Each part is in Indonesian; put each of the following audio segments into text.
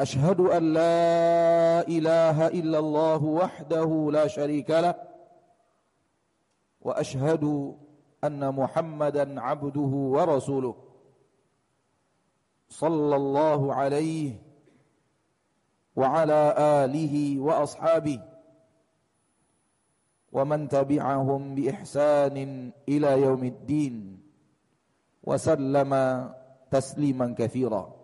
أشهد أن لا إله إلا الله وحده لا شريك له وأشهد أن محمدا عبده ورسوله صلى الله عليه وعلى آله وأصحابه ومن تبعهم بإحسان إلى يوم الدين وسلم تسليما كثيرا.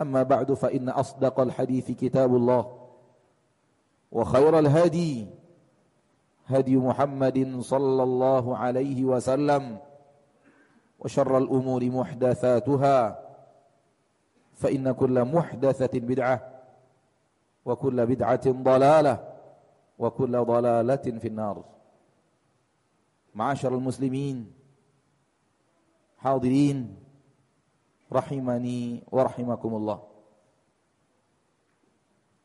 أما بعد فإن أصدق الحديث كتاب الله وخير الهدي هدي محمد صلى الله عليه وسلم وشر الأمور محدثاتها فإن كل محدثة بدعة وكل بدعة ضلالة وكل ضلالة في النار. معاشر المسلمين حاضرين rahimani wa rahimakumullah.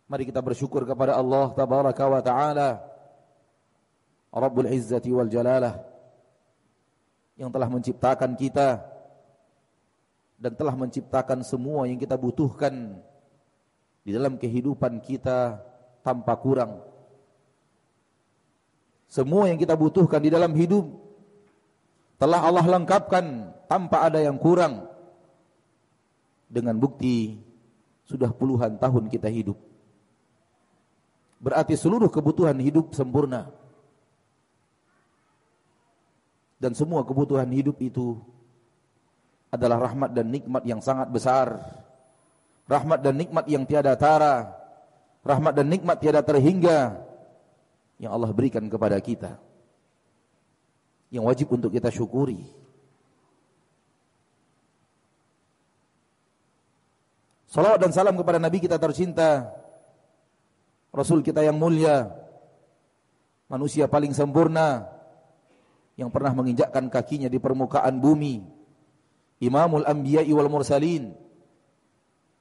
Mari kita bersyukur kepada Allah tabaraka wa taala Rabbul Izzati wal Jalalah yang telah menciptakan kita dan telah menciptakan semua yang kita butuhkan di dalam kehidupan kita tanpa kurang. Semua yang kita butuhkan di dalam hidup telah Allah lengkapkan tanpa ada yang kurang dengan bukti sudah puluhan tahun kita hidup. Berarti seluruh kebutuhan hidup sempurna. Dan semua kebutuhan hidup itu adalah rahmat dan nikmat yang sangat besar. Rahmat dan nikmat yang tiada tara. Rahmat dan nikmat tiada terhingga yang Allah berikan kepada kita. Yang wajib untuk kita syukuri. Salawat dan salam kepada Nabi kita tercinta, Rasul kita yang mulia, manusia paling sempurna. Yang pernah menginjakkan kakinya di permukaan bumi, Imamul Anbiya'i wal Mursalin,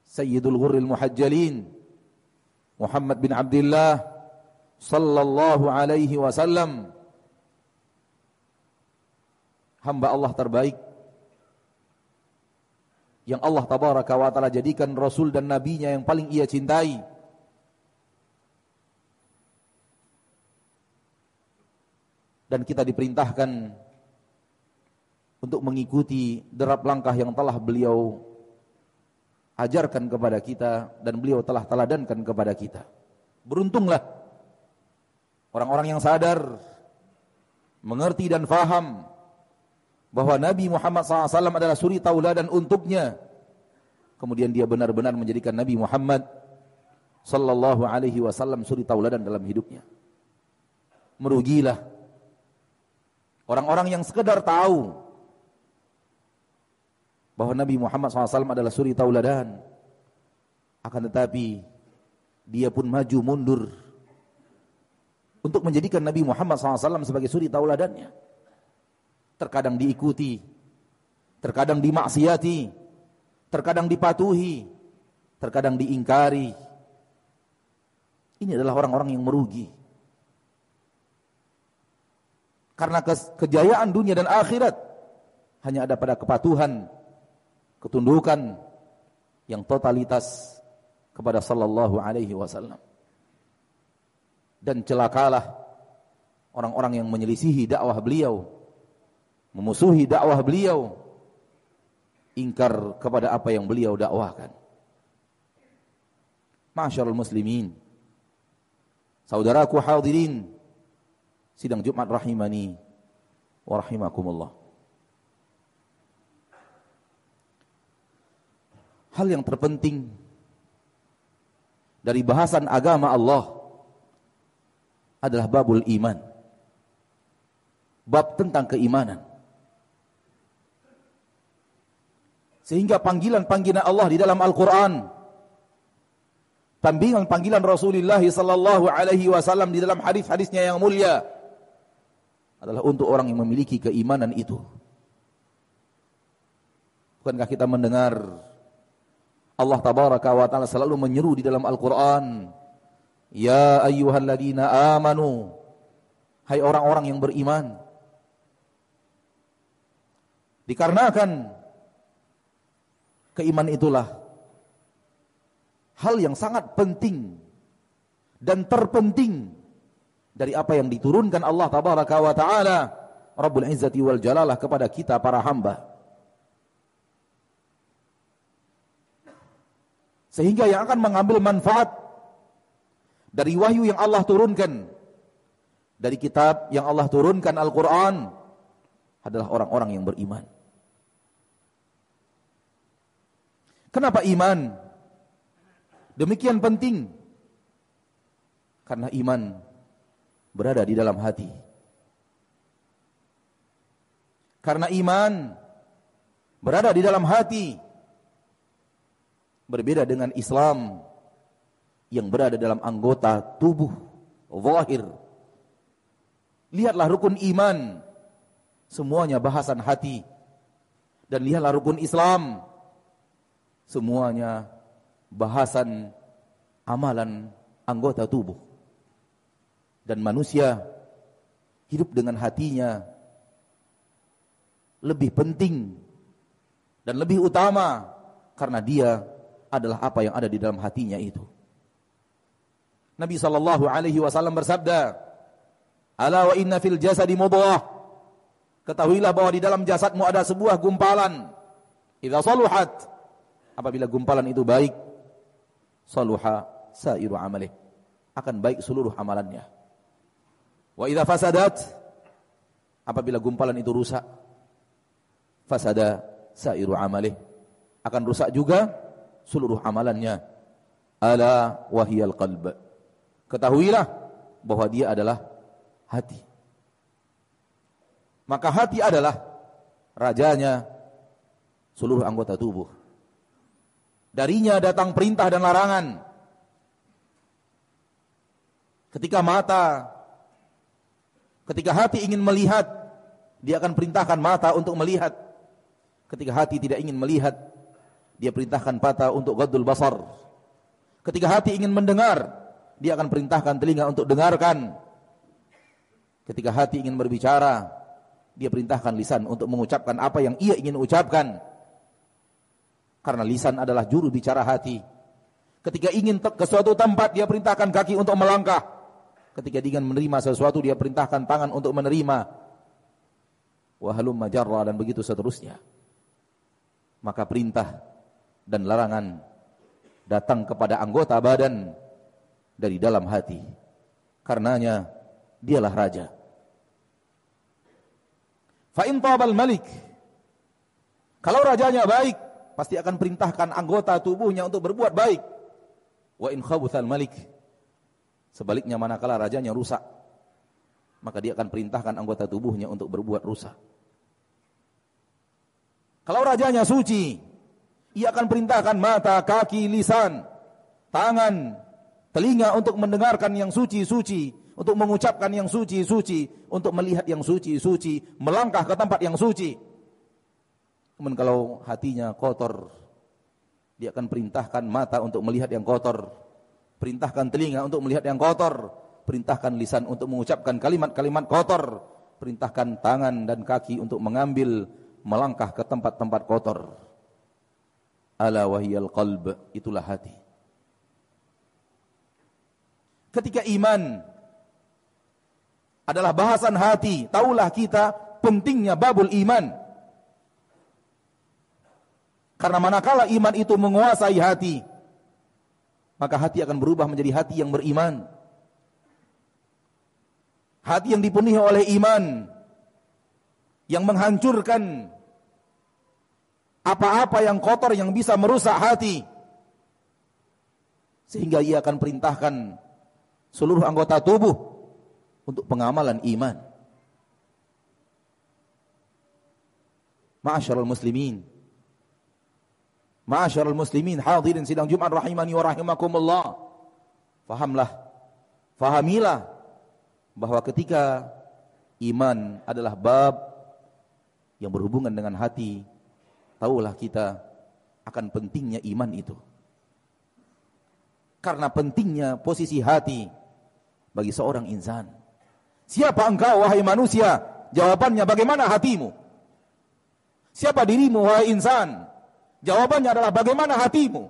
Sayyidul Ghurril Muhajjalin, Muhammad bin Abdullah sallallahu alaihi wasallam, hamba Allah terbaik yang Allah tabaraka wa taala jadikan rasul dan nabinya yang paling ia cintai. Dan kita diperintahkan untuk mengikuti derap langkah yang telah beliau ajarkan kepada kita dan beliau telah teladankan kepada kita. Beruntunglah orang-orang yang sadar, mengerti dan faham bahwa Nabi Muhammad SAW adalah suri tauladan untuknya. Kemudian dia benar-benar menjadikan Nabi Muhammad sallallahu alaihi wasallam suri tauladan dalam hidupnya. Merugilah orang-orang yang sekedar tahu bahwa Nabi Muhammad SAW adalah suri tauladan. Akan tetapi dia pun maju mundur untuk menjadikan Nabi Muhammad SAW sebagai suri tauladannya terkadang diikuti, terkadang dimaksiati, terkadang dipatuhi, terkadang diingkari. Ini adalah orang-orang yang merugi. Karena kejayaan dunia dan akhirat hanya ada pada kepatuhan, ketundukan yang totalitas kepada sallallahu alaihi wasallam. Dan celakalah orang-orang yang menyelisihi dakwah beliau, memusuhi dakwah beliau, ingkar kepada apa yang beliau dakwahkan. Masyarul muslimin, saudaraku hadirin, sidang Jumat rahimani wa. Hal yang terpenting dari bahasan agama Allah adalah babul iman. Bab tentang keimanan. Sehingga panggilan-panggilan Allah di dalam Al-Quran, panggilan-panggilan Rasulullah sallallahu alaihi wasallam di dalam hadis-hadisnya yang mulia adalah untuk orang yang memiliki keimanan itu. Bukankah kita mendengar Allah tabaraka wa taala selalu menyeru di dalam Al-Qur'an, "Ya ayyuhalladzina amanu" Hai orang-orang yang beriman. Dikarenakan keimanan itulah hal yang sangat penting dan terpenting dari apa yang diturunkan Allah tabaraka wa taala Rabbul Izzati wal Jalalah kepada kita para hamba. Sehingga yang akan mengambil manfaat dari wahyu yang Allah turunkan dari kitab yang Allah turunkan Al-Qur'an adalah orang-orang yang beriman. Kenapa iman? Demikian penting. Karena iman berada di dalam hati. Karena iman berada di dalam hati Berbeda dengan Islam yang berada dalam anggota tubuh zahir. Lihatlah rukun iman semuanya bahasan hati dan lihatlah rukun Islam semuanya bahasan amalan anggota tubuh. Dan manusia hidup dengan hatinya lebih penting dan lebih utama karena dia adalah apa yang ada di dalam hatinya itu. Nabi sallallahu alaihi wasallam bersabda, "Ala wa inna fil jasadi mudghah." Ketahuilah bahwa di dalam jasadmu ada sebuah gumpalan. Idza saluhat, apabila gumpalan itu baik, saluha sairu amalih. Akan baik seluruh amalannya. Wa idza fasadat, apabila gumpalan itu rusak, fasada sairu amalih. Akan rusak juga seluruh amalannya. Ala wahiyal qalb. Ketahuilah bahwa dia adalah hati. Maka hati adalah rajanya seluruh anggota tubuh. Darinya datang perintah dan larangan. Ketika mata, ketika hati ingin melihat, dia akan perintahkan mata untuk melihat. Ketika hati tidak ingin melihat, dia perintahkan mata untuk gadul basar. Ketika hati ingin mendengar, dia akan perintahkan telinga untuk dengarkan. Ketika hati ingin berbicara, dia perintahkan lisan untuk mengucapkan apa yang ia ingin ucapkan. Karena lisan adalah juru bicara hati. Ketika ingin ke suatu tempat, dia perintahkan kaki untuk melangkah. Ketika ingin menerima sesuatu, dia perintahkan tangan untuk menerima. Wahalum majarra dan begitu seterusnya. Maka perintah dan larangan datang kepada anggota badan dari dalam hati. Karenanya dialah raja. Fa in tabal malik kalau rajanya baik, pasti akan perintahkan anggota tubuhnya untuk berbuat baik. Wa in khabuthal malik sebaliknya manakala rajanya rusak, maka dia akan perintahkan anggota tubuhnya untuk berbuat rusak. Kalau rajanya suci, ia akan perintahkan mata, kaki, lisan, tangan, telinga untuk mendengarkan yang suci-suci, untuk mengucapkan yang suci-suci, untuk melihat yang suci-suci, melangkah ke tempat yang suci. Kemudian kalau hatinya kotor, dia akan perintahkan mata untuk melihat yang kotor, perintahkan telinga untuk melihat yang kotor, perintahkan lisan untuk mengucapkan kalimat-kalimat kotor, perintahkan tangan dan kaki untuk mengambil melangkah ke tempat-tempat kotor. Ala wahiyal qalb, itulah hati. Ketika iman adalah bahasan hati, taulah kita pentingnya babul iman. Karena manakala iman itu menguasai hati, maka hati akan berubah menjadi hati yang beriman. Hati yang dipenuhi oleh iman yang menghancurkan apa-apa yang kotor yang bisa merusak hati sehingga ia akan perintahkan seluruh anggota tubuh untuk pengamalan iman. Ma'asyiral muslimin. Ma'asyiral muslimin hadirin sidang Jumat rahimani wa rahimakumullah. Fahamlah, fahamilah bahwa ketika iman adalah bab yang berhubungan dengan hati, tahulah kita akan pentingnya iman itu. Karena pentingnya posisi hati bagi seorang insan. Siapa engkau wahai manusia? Jawabannya bagaimana hatimu? Siapa dirimu wahai insan? Jawabannya adalah bagaimana hatimu?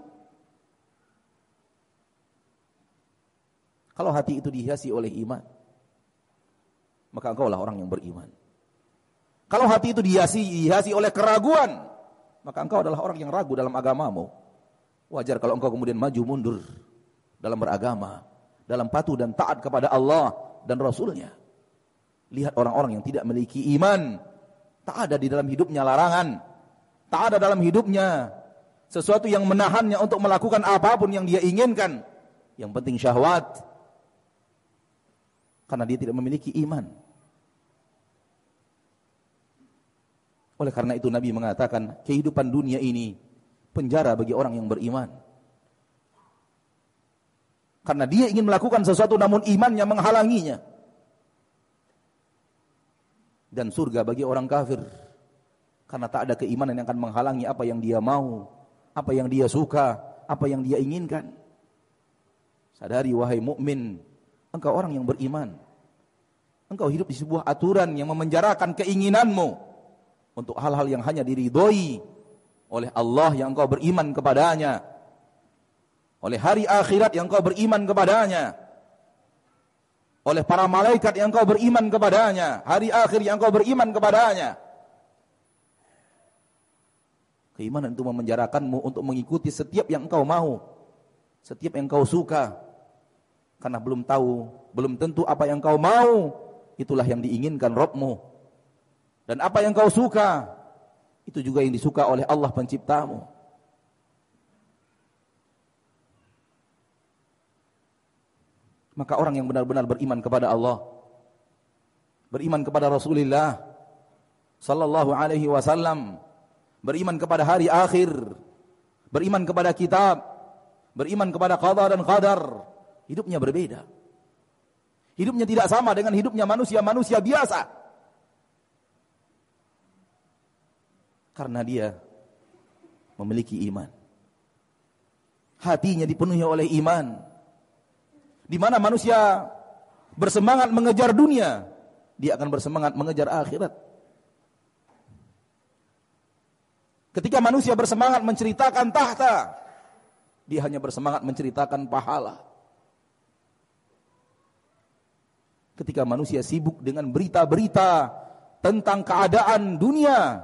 Kalau hati itu dihiasi oleh iman, maka engkau lah orang yang beriman. Kalau hati itu dihiasi, dihiasi oleh keraguan, maka engkau adalah orang yang ragu dalam agamamu. Wajar kalau engkau kemudian maju mundur dalam beragama, dalam patuh dan taat kepada Allah dan Rasulnya. Lihat orang-orang yang tidak memiliki iman, tak ada di dalam hidupnya larangan, tak ada dalam hidupnya sesuatu yang menahannya untuk melakukan apa pun yang dia inginkan. Yang penting syahwat, karena dia tidak memiliki iman. Oleh karena itu Nabi mengatakan kehidupan dunia ini penjara bagi orang yang beriman. Karena dia ingin melakukan sesuatu namun imannya menghalanginya. Dan surga bagi orang kafir. Karena tak ada keimanan yang akan menghalangi apa yang dia mau, apa yang dia suka, apa yang dia inginkan. Sadari wahai mukmin, Engkau orang yang beriman. Engkau hidup di sebuah aturan yang memenjarakan keinginanmu untuk hal-hal yang hanya diridhoi oleh Allah yang engkau beriman kepadanya. Oleh hari akhirat yang engkau beriman kepadanya. Oleh para malaikat yang engkau beriman kepadanya. Hari akhir yang engkau beriman kepadanya. Keimanan itu memenjarakanmu untuk mengikuti setiap yang engkau mau. Setiap yang engkau suka karena belum tahu, belum tentu apa yang kau mau, itulah yang diinginkan Robmu. Dan apa yang kau suka, itu juga yang disuka oleh Allah penciptamu. Maka orang yang benar-benar beriman kepada Allah, beriman kepada Rasulullah sallallahu alaihi wasallam, beriman kepada hari akhir, beriman kepada kitab, beriman kepada qada dan qadar, Hidupnya berbeda. Hidupnya tidak sama dengan hidupnya manusia-manusia biasa. Karena dia memiliki iman. Hatinya dipenuhi oleh iman. Di mana manusia bersemangat mengejar dunia, dia akan bersemangat mengejar akhirat. Ketika manusia bersemangat menceritakan tahta, dia hanya bersemangat menceritakan pahala. ketika manusia sibuk dengan berita-berita tentang keadaan dunia,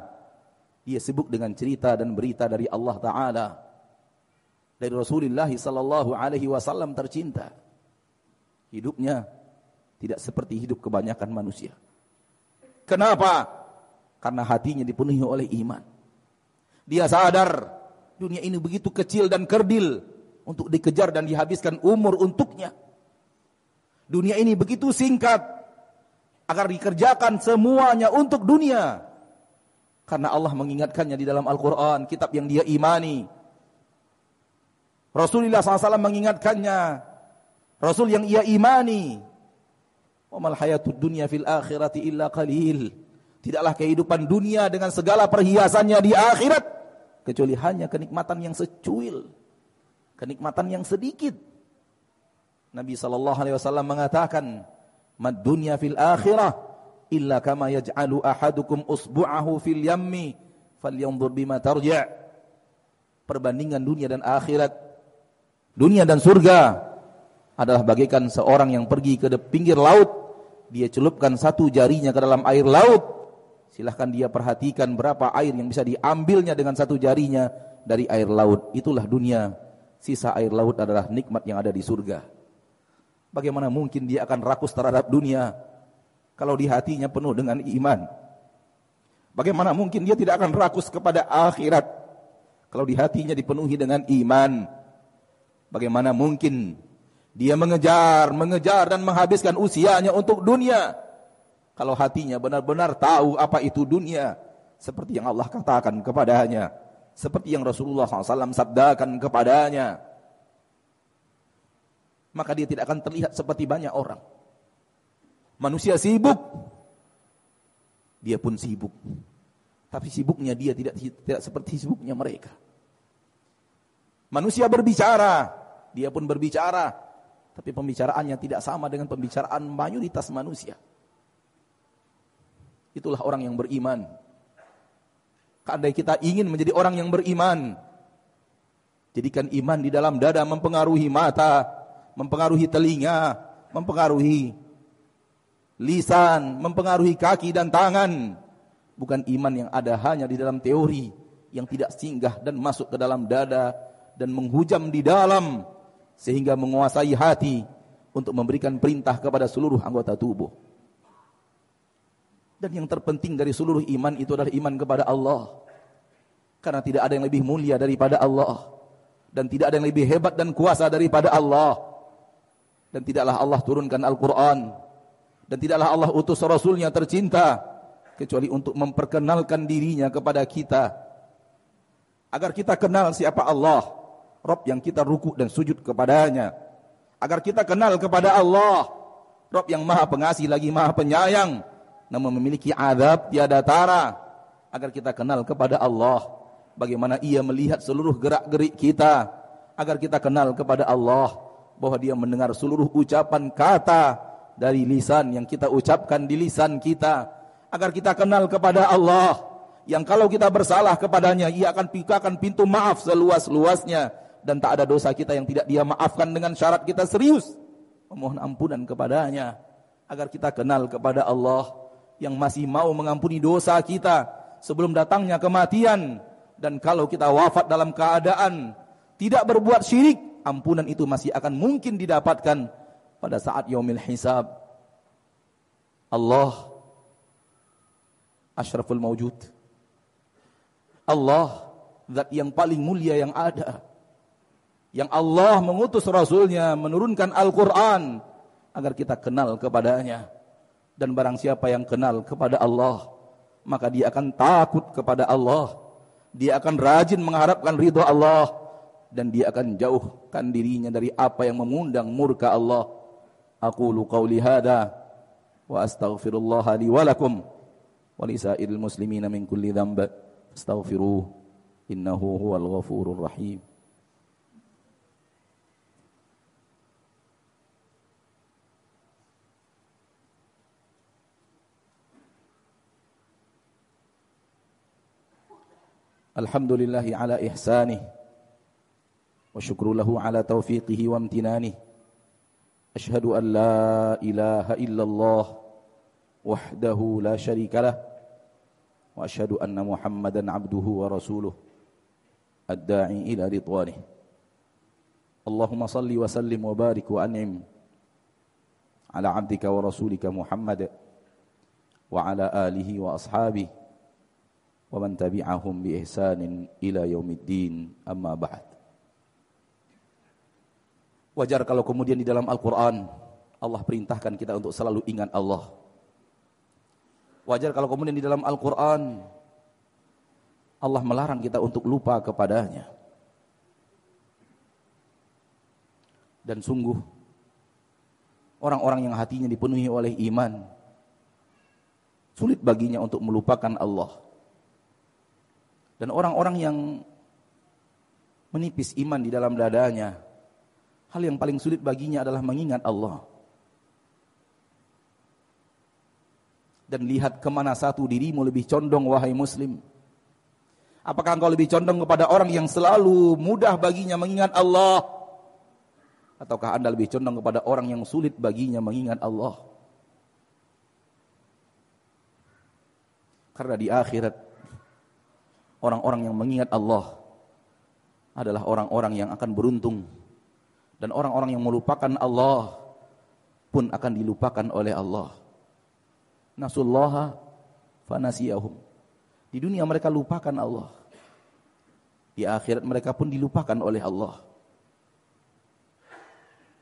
dia sibuk dengan cerita dan berita dari Allah Taala, dari Rasulullah Sallallahu Alaihi Wasallam tercinta. Hidupnya tidak seperti hidup kebanyakan manusia. Kenapa? Karena hatinya dipenuhi oleh iman. Dia sadar dunia ini begitu kecil dan kerdil untuk dikejar dan dihabiskan umur untuknya. Dunia ini begitu singkat agar dikerjakan semuanya untuk dunia. Karena Allah mengingatkannya di dalam Al-Quran, kitab yang dia imani. Rasulullah SAW mengingatkannya, Rasul yang ia imani. Wa hayatud dunya fil akhirati illa qalil. Tidaklah kehidupan dunia dengan segala perhiasannya di akhirat kecuali hanya kenikmatan yang secuil, kenikmatan yang sedikit. Nabi sallallahu alaihi wasallam mengatakan, "Mad dunya fil akhirah illa kama yaj'alu ahadukum usbu'ahu fil yammi falyanzur bima tarja' perbandingan dunia dan akhirat dunia dan surga adalah bagaikan seorang yang pergi ke pinggir laut dia celupkan satu jarinya ke dalam air laut silahkan dia perhatikan berapa air yang bisa diambilnya dengan satu jarinya dari air laut itulah dunia sisa air laut adalah nikmat yang ada di surga bagaimana mungkin dia akan rakus terhadap dunia kalau di hatinya penuh dengan iman. Bagaimana mungkin dia tidak akan rakus kepada akhirat kalau di hatinya dipenuhi dengan iman? Bagaimana mungkin dia mengejar, mengejar dan menghabiskan usianya untuk dunia kalau hatinya benar-benar tahu apa itu dunia seperti yang Allah katakan kepadanya, seperti yang Rasulullah SAW sabdakan kepadanya. Maka dia tidak akan terlihat seperti banyak orang. Manusia sibuk. Dia pun sibuk. Tapi sibuknya dia tidak tidak seperti sibuknya mereka. Manusia berbicara, dia pun berbicara, tapi pembicaraannya tidak sama dengan pembicaraan mayoritas manusia. Itulah orang yang beriman. Andai kita ingin menjadi orang yang beriman, jadikan iman di dalam dada mempengaruhi mata, mempengaruhi telinga, mempengaruhi lisan, mempengaruhi kaki dan tangan. Bukan iman yang ada hanya di dalam teori, yang tidak singgah dan masuk ke dalam dada dan menghujam di dalam sehingga menguasai hati untuk memberikan perintah kepada seluruh anggota tubuh. Dan yang terpenting dari seluruh iman itu adalah iman kepada Allah. Karena tidak ada yang lebih mulia daripada Allah. Dan tidak ada yang lebih hebat dan kuasa daripada Allah. Dan tidaklah Allah turunkan Al-Qur'an. Dan tidaklah Allah utus Rasulnya tercinta. Kecuali untuk memperkenalkan dirinya kepada kita. Agar kita kenal siapa Allah. Rob yang kita ruku dan sujud kepadanya. Agar kita kenal kepada Allah. Rob yang maha pengasih lagi maha penyayang namun memiliki adab tiada tara. Agar kita kenal kepada Allah. Bagaimana ia melihat seluruh gerak-gerik kita. Agar kita kenal kepada Allah. Bahwa dia mendengar seluruh ucapan kata dari lisan yang kita ucapkan di lisan kita. Agar kita kenal kepada Allah. Yang kalau kita bersalah kepadanya ia akan bukakan pintu maaf seluas-luasnya. Dan tak ada dosa kita yang tidak dia maafkan dengan syarat kita serius. Memohon ampunan kepadanya. Agar kita kenal kepada Allah yang masih mau mengampuni dosa kita sebelum datangnya kematian. Dan kalau kita wafat dalam keadaan tidak berbuat syirik ampunan itu masih akan mungkin didapatkan pada saat yaumil hisab. Allah asyraful mawjud. Allah zat yang paling mulia yang ada. Yang Allah mengutus rasulnya menurunkan Al-Quran agar kita kenal kepadanya dan barang siapa yang kenal kepada Allah, maka dia akan takut kepada Allah. Dia akan rajin mengharapkan ridho Allah. Dan dia akan jauhkan dirinya dari apa yang mengundang murka Allah. Aku qawli hadha wa astaghfirullah li walakum wa lisairil muslimina min kulli dhanb. Astaghfiruh innahu huwal ghafurur rahim. الحمد لله على إحسانه وشكر له على توفيقه وامتنانه. أشهد أن لا إله إلا الله وحده لا شريك له وأشهد أن محمدا عبده ورسوله الداعي إلى رضوانه. اللهم صل وسلم وبارك وأنعم على عبدك ورسولك محمد وعلى آله وأصحابه wa tabi'ahum bi ihsanin ila yaumiddin amma. Wajar kalau kemudian di dalam Al-Qur'an Allah perintahkan kita untuk selalu ingat Allah. Wajar kalau kemudian di dalam Al-Qur'an Allah melarang kita untuk lupa kepadanya. Dan sungguh orang-orang yang hatinya dipenuhi oleh iman sulit baginya untuk melupakan Allah dan orang-orang yang menipis iman di dalam dadanya hal yang paling sulit baginya adalah mengingat Allah. Dan lihat ke mana satu dirimu lebih condong wahai muslim. Apakah engkau lebih condong kepada orang yang selalu mudah baginya mengingat Allah? Ataukah anda lebih condong kepada orang yang sulit baginya mengingat Allah? Karena di akhirat, orang-orang yang mengingat Allah adalah orang-orang yang akan beruntung. Dan orang-orang yang melupakan Allah pun akan dilupakan oleh Allah. Nasullaha fanasiyahum. Di dunia mereka lupakan Allah. Di akhirat mereka pun dilupakan oleh Allah.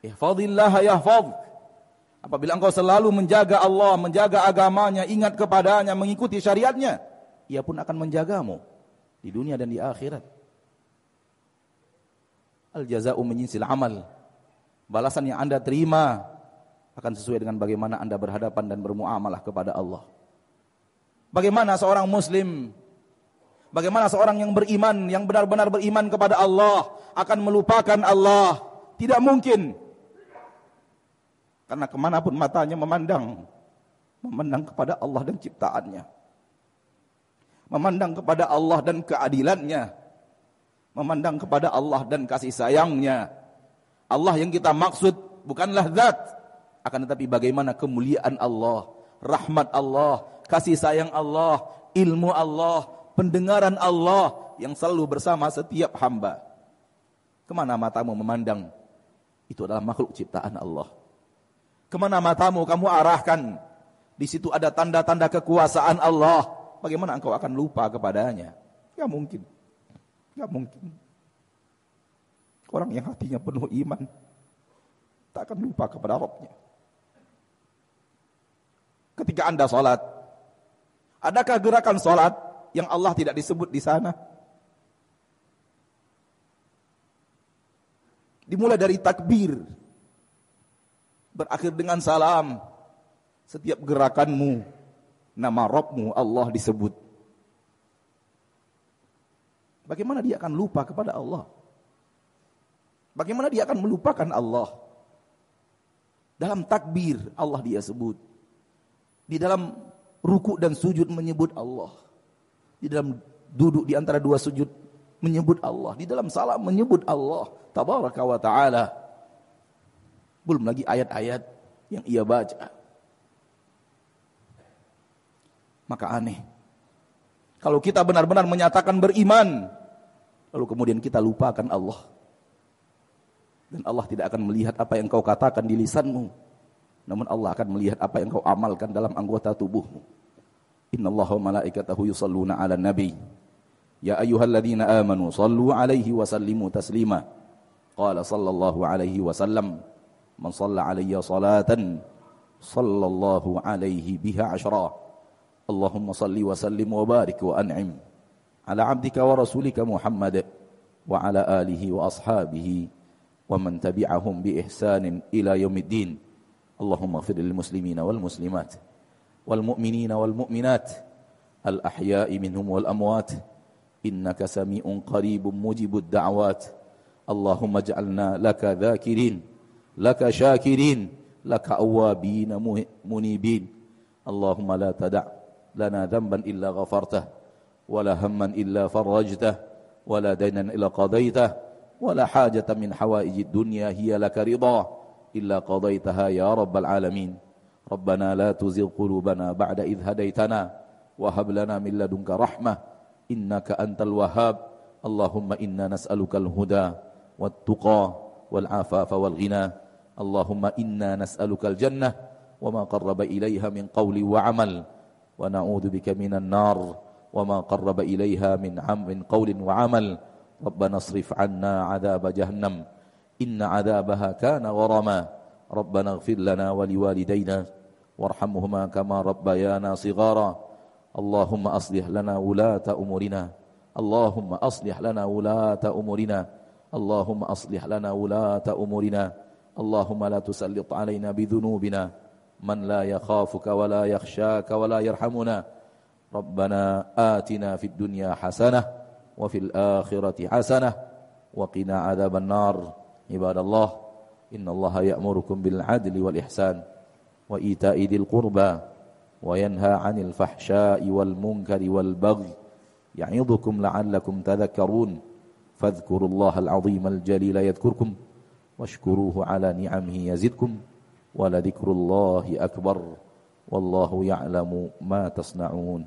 Ihfadillah yahfad. Apabila engkau selalu menjaga Allah, menjaga agamanya, ingat kepadanya, mengikuti syariatnya, ia pun akan menjagamu di dunia dan di akhirat. Al jaza'u menyinsil amal. Balasan yang Anda terima akan sesuai dengan bagaimana Anda berhadapan dan bermuamalah kepada Allah. Bagaimana seorang muslim Bagaimana seorang yang beriman, yang benar-benar beriman kepada Allah akan melupakan Allah? Tidak mungkin. Karena ke mana pun matanya memandang, memandang kepada Allah dan ciptaannya. Memandang kepada Allah dan keadilannya. Memandang kepada Allah dan kasih sayangnya. Allah yang kita maksud bukanlah zat. Akan tetapi bagaimana kemuliaan Allah, rahmat Allah, kasih sayang Allah, ilmu Allah, pendengaran Allah yang selalu bersama setiap hamba. Ke mana matamu memandang? Itu adalah makhluk ciptaan Allah. Ke mana matamu kamu arahkan? Di situ ada tanda-tanda kekuasaan Allah. Bagaimana engkau akan lupa kepadanya? Ya mungkin. Ya mungkin. Orang yang hatinya penuh iman. Tak akan lupa kepada Rabbnya. Ketika anda sholat. Adakah gerakan sholat yang Allah tidak disebut di sana? Dimulai dari takbir, berakhir dengan salam. Setiap gerakanmu, nama Robmu Allah disebut. Bagaimana dia akan lupa kepada Allah? Bagaimana dia akan melupakan Allah? Dalam takbir Allah dia sebut. Di dalam ruku dan sujud menyebut Allah di dalam duduk di antara dua sujud menyebut Allah, di dalam salam menyebut Allah tabaraka wa taala. Belum lagi ayat-ayat yang ia baca. maka aneh. Kalau kita benar-benar menyatakan beriman, lalu kemudian kita lupakan Allah. Dan Allah tidak akan melihat apa yang kau katakan di lisanmu. Namun Allah akan melihat apa yang kau amalkan dalam anggota tubuhmu. Inna Allah wa malaikatahu yusalluna ala nabi. Ya ayyuhalladzina amanu sallu alaihi wa sallimu taslima. Qala sallallahu alaihi wa sallam. Man salla alaiya salatan sallallahu alaihi biha asyara. اللهم صل وسلم وبارك وأنعم على عبدك ورسولك محمد وعلى آله وأصحابه ومن تبعهم بإحسان إلى يوم الدين. اللهم اغفر للمسلمين والمسلمات والمؤمنين والمؤمنات الأحياء منهم والأموات. إنك سميع قريب مجيب الدعوات. اللهم اجعلنا لك ذاكرين لك شاكرين لك أوابين منيبين. اللهم لا تدع لنا ذنبا إلا غفرته ولا هما إلا فرجته ولا دينا إلا قضيته ولا حاجة من حوائج الدنيا هي لك رضا إلا قضيتها يا رب العالمين. ربنا لا تزغ قلوبنا بعد إذ هديتنا وهب لنا من لدنك رحمة إنك أنت الوهاب. اللهم إنا نسألك الهدى والتقى والعفاف والغنى. اللهم إنا نسألك الجنة وما قرب إليها من قول وعمل. ونعوذ بك من النار وما قرب إليها من عم من قول وعمل. ربنا اصرف عنا عذاب جهنم. إن عذابها كان غرما. ربنا اغفر لنا ولوالدينا وارحمهما كما ربيانا صغارا. اللهم أصلح لنا ولاة أمورنا. اللهم أصلح لنا ولاة أمورنا. اللهم أصلح لنا ولاة أمورنا. اللهم لا تسلط علينا بذنوبنا. من لا يخافك ولا يخشاك ولا يرحمنا. ربنا آتنا في الدنيا حسنة وفي الآخرة حسنة وقنا عذاب النار. عباد الله إن الله يأمركم بالعدل والإحسان وإيتاء ذي القربى وينهى عن الفحشاء والمنكر والبغي يعظكم لعلكم تذكرون. فاذكروا الله العظيم الجليل يذكركم واشكروه على نعمه يزدكم. ولذكر الله أكبر والله يعلم ما تصنعون